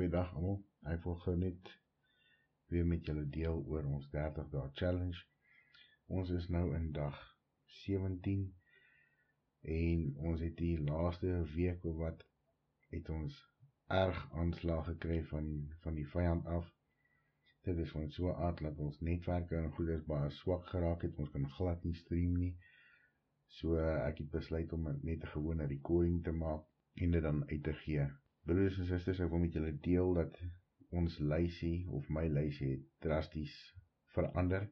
Goeiedag almal. Ek wil gou net weer met julle deel oor ons 30 dae challenge. Ons is nou in dag 17 en ons het die laaste week of wat het ons erg aanslag gekry van van die vyand af. Dit is van so aard dat ons netwerke en goeders baie swak geraak het. Ons kan glad nie stream nie. So ek het besluit om net 'n gewone recording te maak en dit dan uit te gee. Broers en susters, ek wil met julle deel dat ons lysie of my lysie het drasties verander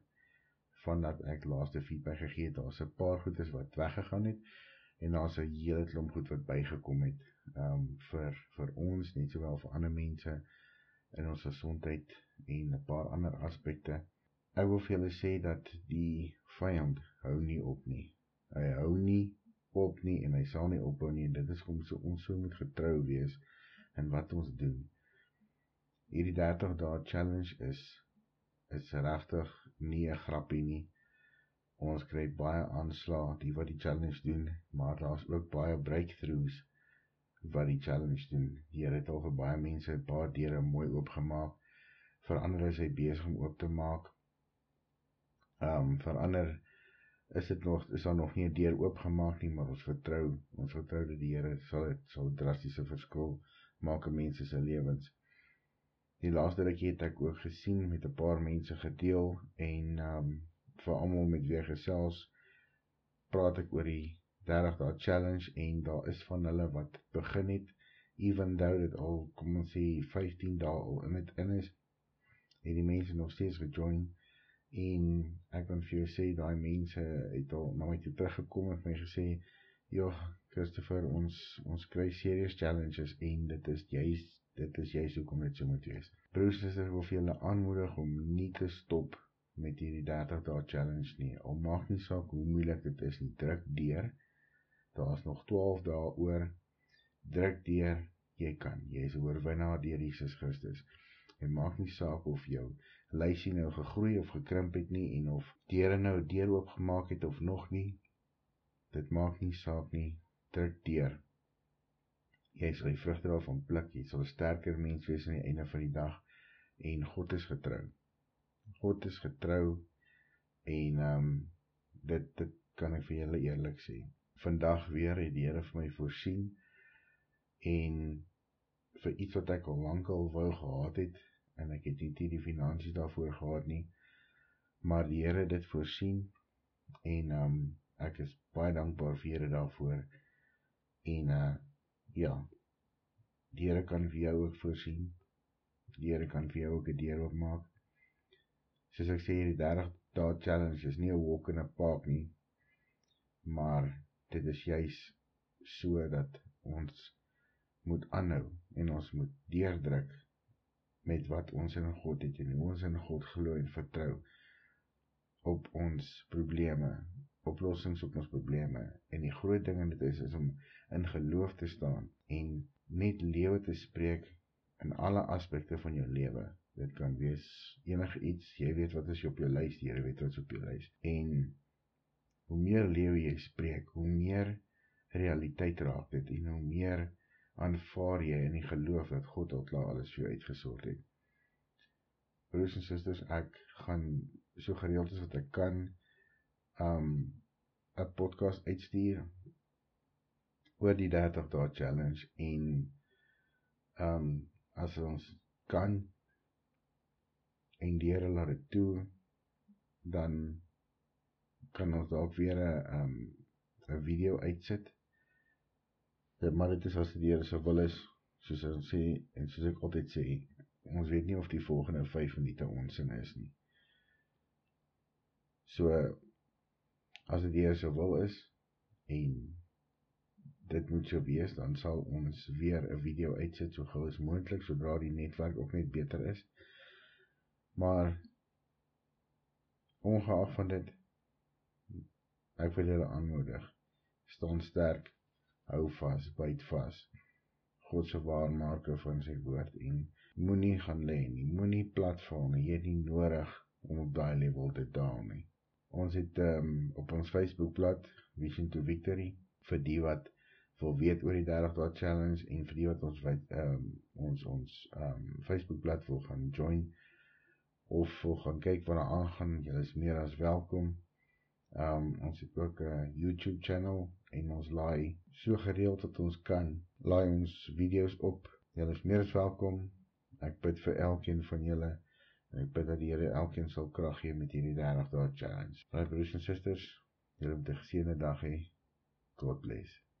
vandat ek laaste feedback gegee het. Daar's 'n paar goedes wat weggegaan het en daar's 'n hele klomp goed wat bygekom het. Um vir vir ons net sowel vir ander mense in ons gesondheid en 'n paar ander aspekte. Ek wil vir julle sê dat die vyand hou nie op nie. Hy hou nie op nie en hy sal nie ophou nie en dit is hoekom so ons so moet getrou wees in wat ons doen. Hierdie 30 dae challenge is is regtig nie 'n grappie nie. Ons kry baie aanslae die wat die challenge doen, maar daar's ook baie breakthroughs wat die challenge doen. Die Here het al vir baie mense 'n paar deure mooi oopgemaak. Vir ander is hy besig om oop te maak. Ehm um, vir ander is dit nog is daar nog nie 'n deur oopgemaak nie, maar ons vertrou, ons vertrou dat die Here sal dit sal drastiese verskil maak in mense se lewens. Die laaste rukkie het ek ook gesien met 'n paar mense gedeel en ehm um, vir almal met wie gesels praat ek oor die 30 dae challenge en daar is van hulle wat begin het even though dit al kom ons sê 15 dae al in dit in is het die mense nog steeds gejoin en ek kan vir jou sê daai mense het al na my toe teruggekom en my gesê joh Christopher ons ons kry serious challenges en dit is juist dit is juist hoekom dit so moet wees. Broers en susters wil vir julle aanmoedig om nie te stop met hierdie 30 dae challenge nie. Al maak nie saak hoe moeilik dit is nie, druk deur. Daar's nog 12 dae oor. Druk deur. Jy kan. Jy is 'n oorwinnaar deur Jesus Christus. En maak nie saak of jou lysie nou gegroei of gekrimp het nie en of deure nou deur oop gemaak het of nog nie. Dit maak nie saak nie. Druk deur. Jy sal die vrugte daarvan pluk. Jy sal 'n sterker mens wees aan die einde van die dag en God is getrou. God is getrou en ehm um, dit dit kan ek vir julle eerlik sê. Vandag weer het die Here vir my voorsien en vir iets wat ek al lank al wou gehad het en ek het nie die finansies daarvoor gehad nie. Maar die Here het dit voorsien en um ek is baie dankbaar vir Here daarvoor. En uh ja. Die Here kan vir jou ook voorsien. Die Here kan vir jou ook 'n deur oopmaak. Soos ek sê hierdie 30 dae challenge is nie 'n walk in a park nie. Maar dit is juis so dat ons moet aanhou en ons moet deurdruk met wat ons in God het en ons in God glo en vertrou op ons probleme, oplossings op ons probleme. En die groot ding in dit is is om in geloof te staan en net lewe te spreek in alle aspekte van jou lewe. Dit kan wees enige iets, jy weet wat is op jou lys, die Here weet wat is op jou lys. En hoe meer lewe jy spreek, hoe meer realiteit raak dit en hoe meer aanvaar jy in die geloof dat God al klaar alles vir jou uitgesort het. Broers en susters, ek gaan so gereeld as wat ek kan um 'n podcast uitstuur oor die 30 dae challenge en um as ons kan en die Here laat dit toe dan kan ons dalk weer 'n um 'n video uitsit Ja, maar dit is as die Here se wil is, soos ons sê en soos ek altyd sê, ons weet nie of die volgende 5 minute ons in is nie. So as dit Here se wil is en dit moet so wees, dan sal ons weer 'n video uitsit so gou as moontlik sodra die netwerk ook net beter is. Maar ongeag van dit ek wil julle aanmoedig, staan sterk hou vas, byt vas. God se waarmaker van sy woord en moenie gaan lê nie. Moenie platval nie. Jy het nie nodig om op daai level te daal nie. Ons het um, op ons Facebookblad Vision to Victory vir die wat wil weet oor die 30 dae challenge en vir die wat ons weet um, ons ons um, Facebook bladsy wil gaan join of wil gaan kyk wat daar aangaan, julle is meer as welkom. Um ons het ook 'n YouTube channel en ons laai so gereeld wat ons kan, laai ons video's op. Julle is meer as welkom. Ek bid vir elkeen van julle. Ek bid dat die Here elkeen sal krag gee met hierdie 30 dae challenge. My broers en susters, julle moet 'n geseënde dag hê. God bless.